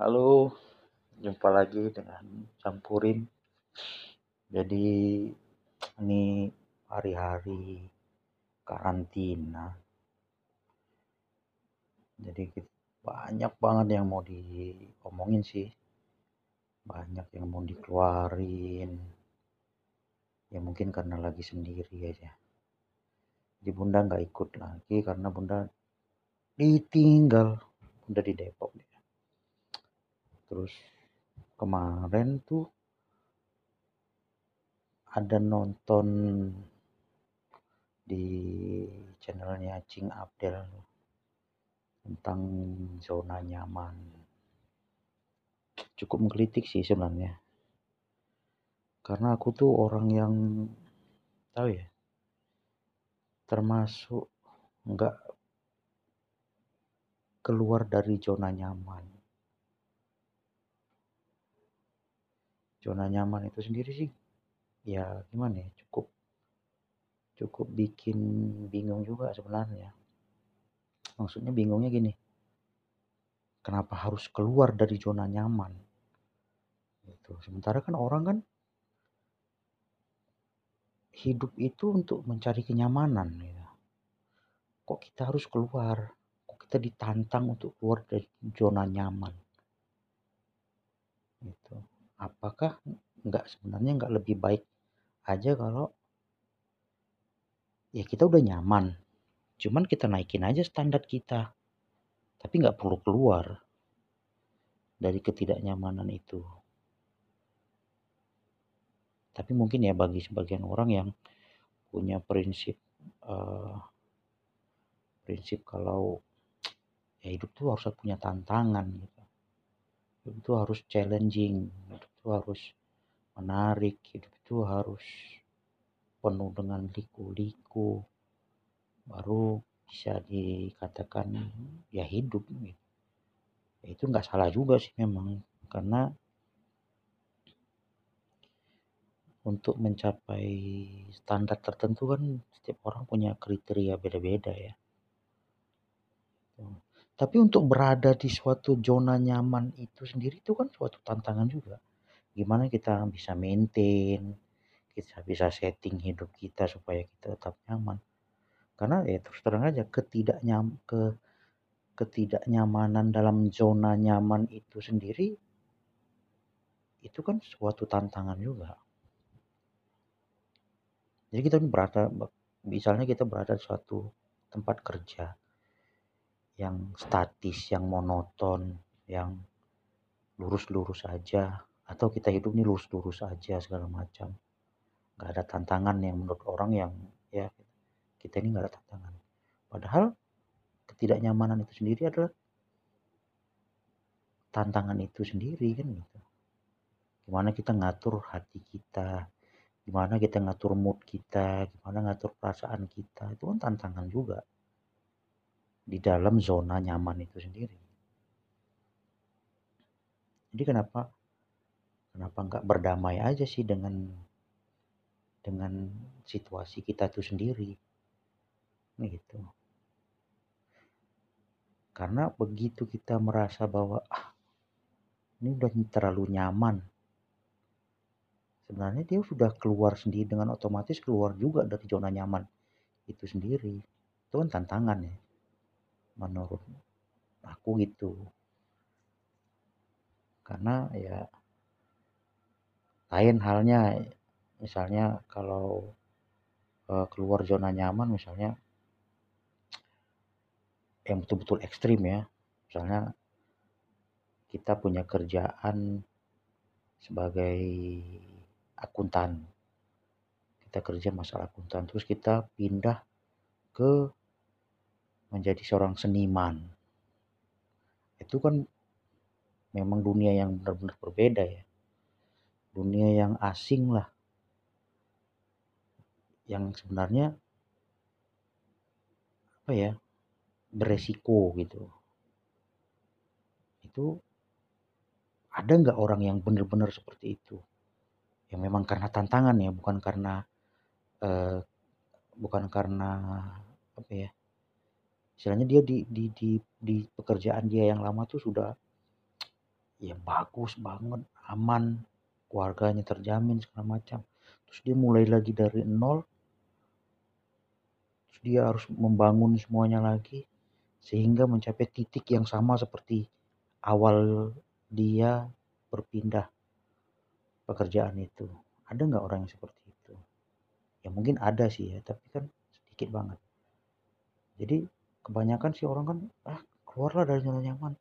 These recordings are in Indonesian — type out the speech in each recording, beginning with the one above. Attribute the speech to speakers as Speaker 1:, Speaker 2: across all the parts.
Speaker 1: Halo, jumpa lagi dengan Campurin. Jadi ini hari-hari karantina. Jadi banyak banget yang mau diomongin sih. Banyak yang mau dikeluarin. Ya mungkin karena lagi sendiri aja. Di Bunda nggak ikut lagi karena Bunda ditinggal. Bunda di Depok. Terus kemarin tuh ada nonton di channelnya Cing Abdel tentang zona nyaman. Cukup menggelitik sih sebenarnya. Karena aku tuh orang yang tahu ya, termasuk nggak keluar dari zona nyaman. Zona nyaman itu sendiri sih. Ya gimana ya cukup cukup bikin bingung juga sebenarnya. Maksudnya bingungnya gini kenapa harus keluar dari zona nyaman? Gitu. Sementara kan orang kan hidup itu untuk mencari kenyamanan gitu. kok kita harus keluar? Kok kita ditantang untuk keluar dari zona nyaman? Gitu apakah nggak sebenarnya nggak lebih baik aja kalau ya kita udah nyaman. Cuman kita naikin aja standar kita tapi nggak perlu keluar dari ketidaknyamanan itu. Tapi mungkin ya bagi sebagian orang yang punya prinsip uh, prinsip kalau ya hidup tuh harus punya tantangan gitu. Hidup tuh harus challenging itu harus menarik hidup itu harus penuh dengan liku-liku baru bisa dikatakan ya hidup gitu. Ya, itu nggak salah juga sih memang karena untuk mencapai standar tertentu kan setiap orang punya kriteria beda-beda ya. Tapi untuk berada di suatu zona nyaman itu sendiri itu kan suatu tantangan juga gimana kita bisa maintain kita bisa setting hidup kita supaya kita tetap nyaman. Karena ya terus terang aja ketidaknyam ke ketidaknyamanan dalam zona nyaman itu sendiri itu kan suatu tantangan juga. Jadi kita berada misalnya kita berada di suatu tempat kerja yang statis yang monoton yang lurus-lurus saja atau kita hidup ini lurus-lurus aja segala macam. Nggak ada tantangan yang menurut orang yang ya kita ini nggak ada tantangan. Padahal ketidaknyamanan itu sendiri adalah tantangan itu sendiri kan gitu. Gimana kita ngatur hati kita gimana kita ngatur mood kita gimana ngatur perasaan kita itu kan tantangan juga. Di dalam zona nyaman itu sendiri. Jadi kenapa kenapa nggak berdamai aja sih dengan dengan situasi kita itu sendiri? Gitu. Karena begitu kita merasa bahwa ah ini udah terlalu nyaman. Sebenarnya dia sudah keluar sendiri dengan otomatis keluar juga dari zona nyaman itu sendiri. Itu kan tantangan ya menurut aku gitu. Karena ya lain halnya. Misalnya kalau uh, keluar zona nyaman misalnya yang betul-betul ekstrim ya. Misalnya kita punya kerjaan sebagai akuntan. Kita kerja masalah akuntan terus kita pindah ke menjadi seorang seniman. Itu kan memang dunia yang benar-benar berbeda ya dunia yang asing lah. Yang sebenarnya apa ya beresiko gitu. Itu ada nggak orang yang benar-benar seperti itu? Yang memang karena tantangan ya bukan karena eh, bukan karena apa ya istilahnya dia di, di di di pekerjaan dia yang lama tuh sudah ya bagus banget, aman, keluarganya terjamin segala macam. Terus dia mulai lagi dari nol, terus dia harus membangun semuanya lagi sehingga mencapai titik yang sama seperti awal dia berpindah pekerjaan itu. Ada nggak orang yang seperti itu? Ya mungkin ada sih ya, tapi kan sedikit banget. Jadi kebanyakan sih orang kan ah keluarlah dari zona nyaman.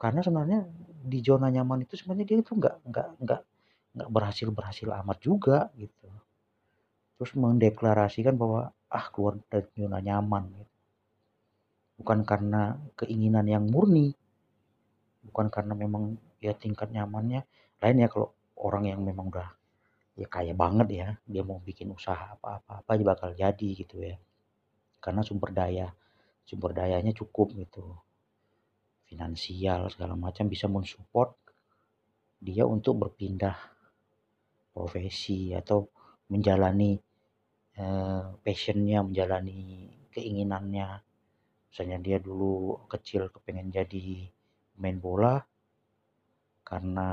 Speaker 1: Karena sebenarnya di zona nyaman itu sebenarnya dia itu nggak nggak nggak nggak berhasil berhasil amat juga gitu. Terus mendeklarasikan bahwa ah keluar dari zona nyaman gitu. Bukan karena keinginan yang murni, bukan karena memang ya tingkat nyamannya lain ya kalau orang yang memang udah ya kaya banget ya dia mau bikin usaha apa-apa apa aja bakal jadi gitu ya karena sumber daya sumber dayanya cukup gitu finansial segala macam bisa mensupport dia untuk berpindah profesi atau menjalani eh, passionnya menjalani keinginannya. Misalnya dia dulu kecil kepengen jadi main bola karena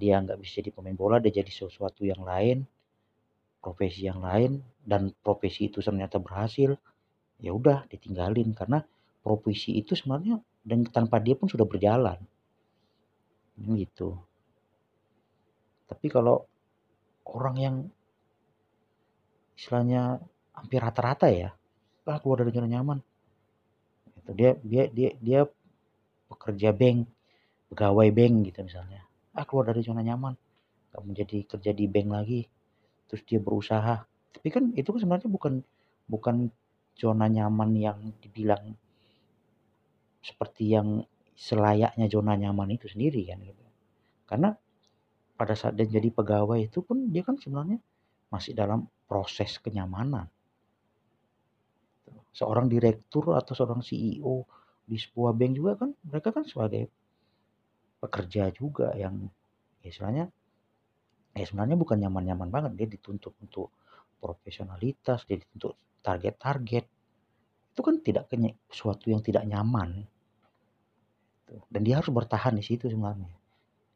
Speaker 1: dia nggak bisa jadi pemain bola dia jadi sesuatu yang lain profesi yang lain dan profesi itu ternyata berhasil ya udah ditinggalin. Karena profesi itu sebenarnya dan tanpa dia pun sudah berjalan. Gitu. Tapi kalau orang yang istilahnya hampir rata-rata ya ah keluar dari zona nyaman. Itu dia dia dia dia pekerja bank pegawai bank gitu misalnya. Ah keluar dari zona nyaman. Gak menjadi kerja di bank lagi. Terus dia berusaha. Tapi kan itu kan sebenarnya bukan bukan zona nyaman yang dibilang seperti yang selayaknya zona nyaman itu sendiri kan gitu. Karena pada saat dia jadi pegawai itu pun dia kan sebenarnya masih dalam proses kenyamanan. Seorang direktur atau seorang CEO di sebuah bank juga kan mereka kan sebagai pekerja juga yang ya istilahnya ya sebenarnya bukan nyaman-nyaman banget. Dia dituntut untuk profesionalitas dia dituntut target-target. Itu kan tidak sesuatu yang tidak nyaman dan dia harus bertahan di situ sebenarnya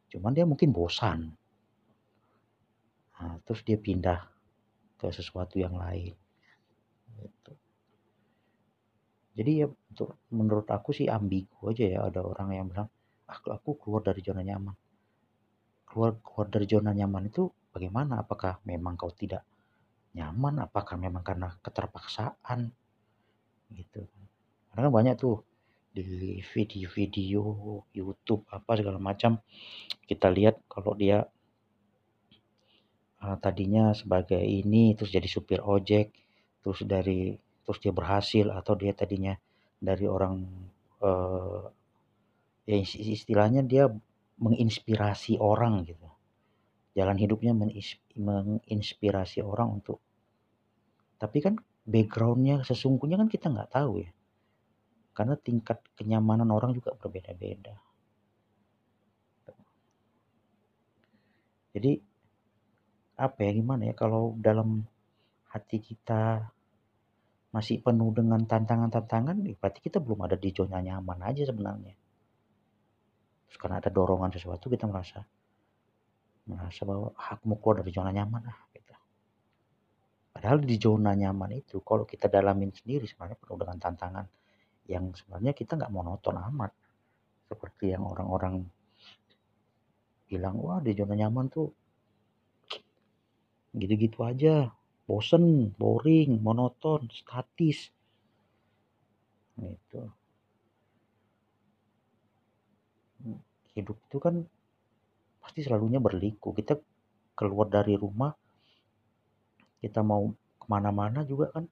Speaker 1: cuman dia mungkin bosan nah, terus dia pindah ke sesuatu yang lain gitu. jadi ya untuk menurut aku sih ambigu aja ya ada orang yang bilang aku, aku keluar dari zona nyaman. Keluar keluar dari zona nyaman itu bagaimana? Apakah memang kau tidak nyaman? Apakah memang karena keterpaksaan? Gitu. Karena kan banyak tuh di video-video YouTube apa segala macam kita lihat kalau dia uh, tadinya sebagai ini terus jadi supir ojek terus dari terus dia berhasil atau dia tadinya dari orang uh, ya istilahnya dia menginspirasi orang gitu. Jalan hidupnya menginspirasi orang untuk tapi kan backgroundnya sesungguhnya kan kita nggak tahu ya karena tingkat kenyamanan orang juga berbeda-beda. Jadi apa ya gimana ya kalau dalam hati kita masih penuh dengan tantangan-tantangan berarti kita belum ada di zona nyaman aja sebenarnya. Terus karena ada dorongan sesuatu kita merasa merasa bahwa ah, aku mau keluar dari zona nyaman ah gitu. Padahal di zona nyaman itu kalau kita dalamin sendiri sebenarnya penuh dengan tantangan yang sebenarnya kita nggak monoton amat. Seperti yang orang-orang bilang wah di zona nyaman tuh gitu-gitu aja. Bosen boring monoton statis. Gitu. Hidup itu kan pasti selalunya berliku. Kita keluar dari rumah kita mau ke mana-mana juga kan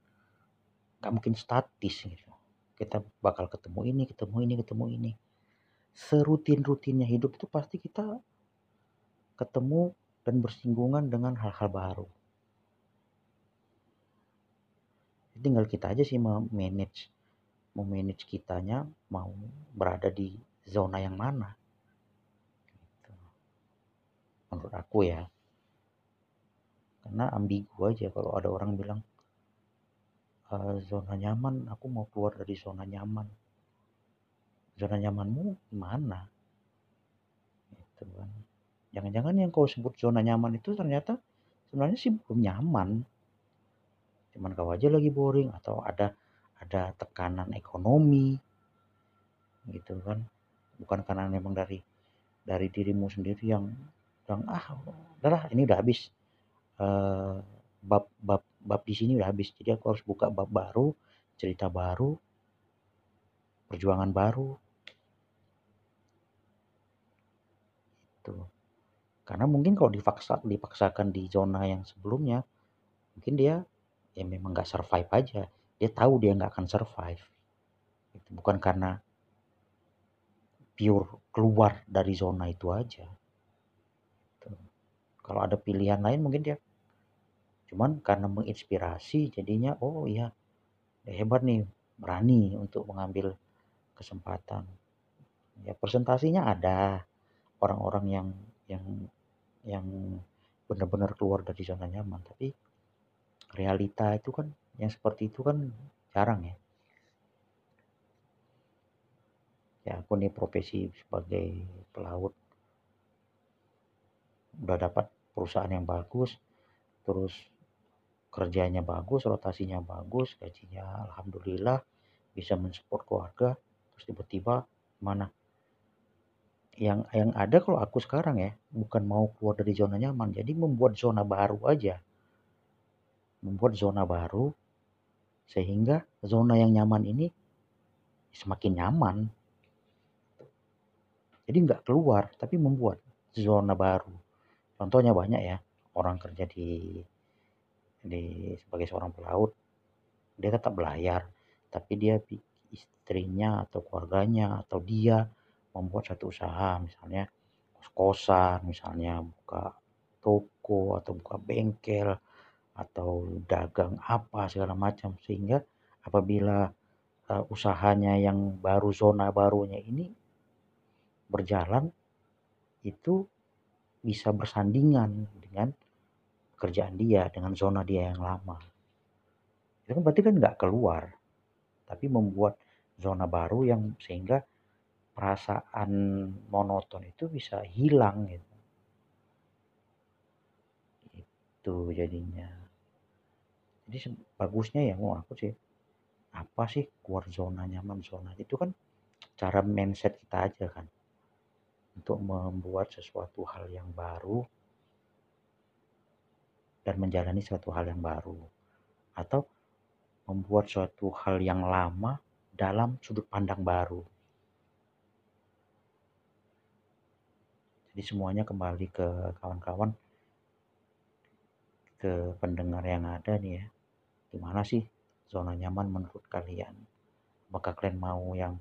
Speaker 1: nggak mungkin statis gitu kita bakal ketemu ini ketemu ini ketemu ini. Serutin-rutinnya hidup itu pasti kita ketemu dan bersinggungan dengan hal-hal baru. Tinggal kita aja sih memanage memanage kitanya mau berada di zona yang mana. Menurut aku ya. Karena ambigu aja kalau ada orang bilang e, zona nyaman aku mau keluar dari zona nyaman. Zona nyamanmu gimana gitu kan. Jangan-jangan yang kau sebut zona nyaman itu ternyata sebenarnya sih belum nyaman. Cuman kau aja lagi boring atau ada ada tekanan ekonomi. Gitu kan. Bukan karena memang dari dari dirimu sendiri yang yang ah udahlah ini udah habis. Uh, bab bab bab di sini udah habis. Jadi aku harus buka bab baru cerita baru perjuangan baru. Itu karena mungkin kalau dipaksa dipaksakan di zona yang sebelumnya mungkin dia ya memang nggak survive aja. Dia tahu dia nggak akan survive. Itu bukan karena pure keluar dari zona itu aja. Kalau ada pilihan lain mungkin dia cuman karena menginspirasi jadinya oh iya hebat nih berani untuk mengambil kesempatan. Ya presentasinya ada orang-orang yang yang yang benar-benar keluar dari zona nyaman tapi realita itu kan yang seperti itu kan jarang ya. Ya aku nih profesi sebagai pelaut. Udah dapat perusahaan yang bagus terus kerjanya bagus, rotasinya bagus, gajinya alhamdulillah bisa mensupport keluarga, terus tiba-tiba mana? Yang yang ada kalau aku sekarang ya, bukan mau keluar dari zona nyaman, jadi membuat zona baru aja. Membuat zona baru sehingga zona yang nyaman ini semakin nyaman. Jadi nggak keluar, tapi membuat zona baru. Contohnya banyak ya, orang kerja di di sebagai seorang pelaut dia tetap belayar. Tapi dia istrinya atau keluarganya atau dia membuat satu usaha misalnya kos-kosan misalnya buka toko atau buka bengkel atau dagang apa segala macam. Sehingga apabila uh, usahanya yang baru zona barunya ini berjalan itu bisa bersandingan dengan pekerjaan dia dengan zona dia yang lama. Itu kan berarti kan nggak keluar, tapi membuat zona baru yang sehingga perasaan monoton itu bisa hilang gitu. Itu jadinya. Jadi bagusnya ya mau aku sih apa sih keluar zona nyaman zona itu kan cara mindset kita aja kan untuk membuat sesuatu hal yang baru dan menjalani suatu hal yang baru atau membuat suatu hal yang lama dalam sudut pandang baru. Jadi semuanya kembali ke kawan-kawan ke pendengar yang ada nih ya. Gimana sih zona nyaman menurut kalian? Apakah kalian mau yang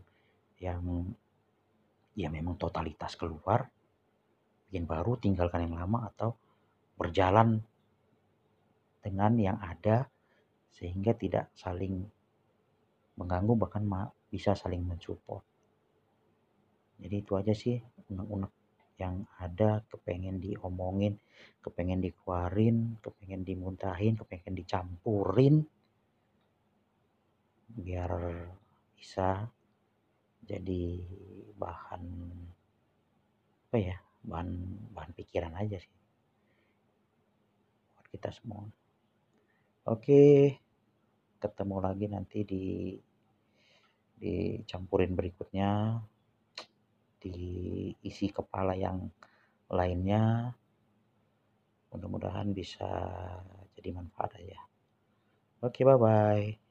Speaker 1: yang ya memang totalitas keluar bikin baru tinggalkan yang lama atau berjalan dengan yang ada sehingga tidak saling mengganggu bahkan bisa saling mensupport. Jadi itu aja sih unek-unek yang ada kepengen diomongin, kepengen dikeluarin, kepengen dimuntahin, kepengen dicampurin biar bisa jadi bahan apa ya bahan bahan pikiran aja sih buat kita semua. Oke, ketemu lagi nanti di dicampurin berikutnya di isi kepala yang lainnya. Mudah-mudahan bisa jadi manfaat aja oke bye bye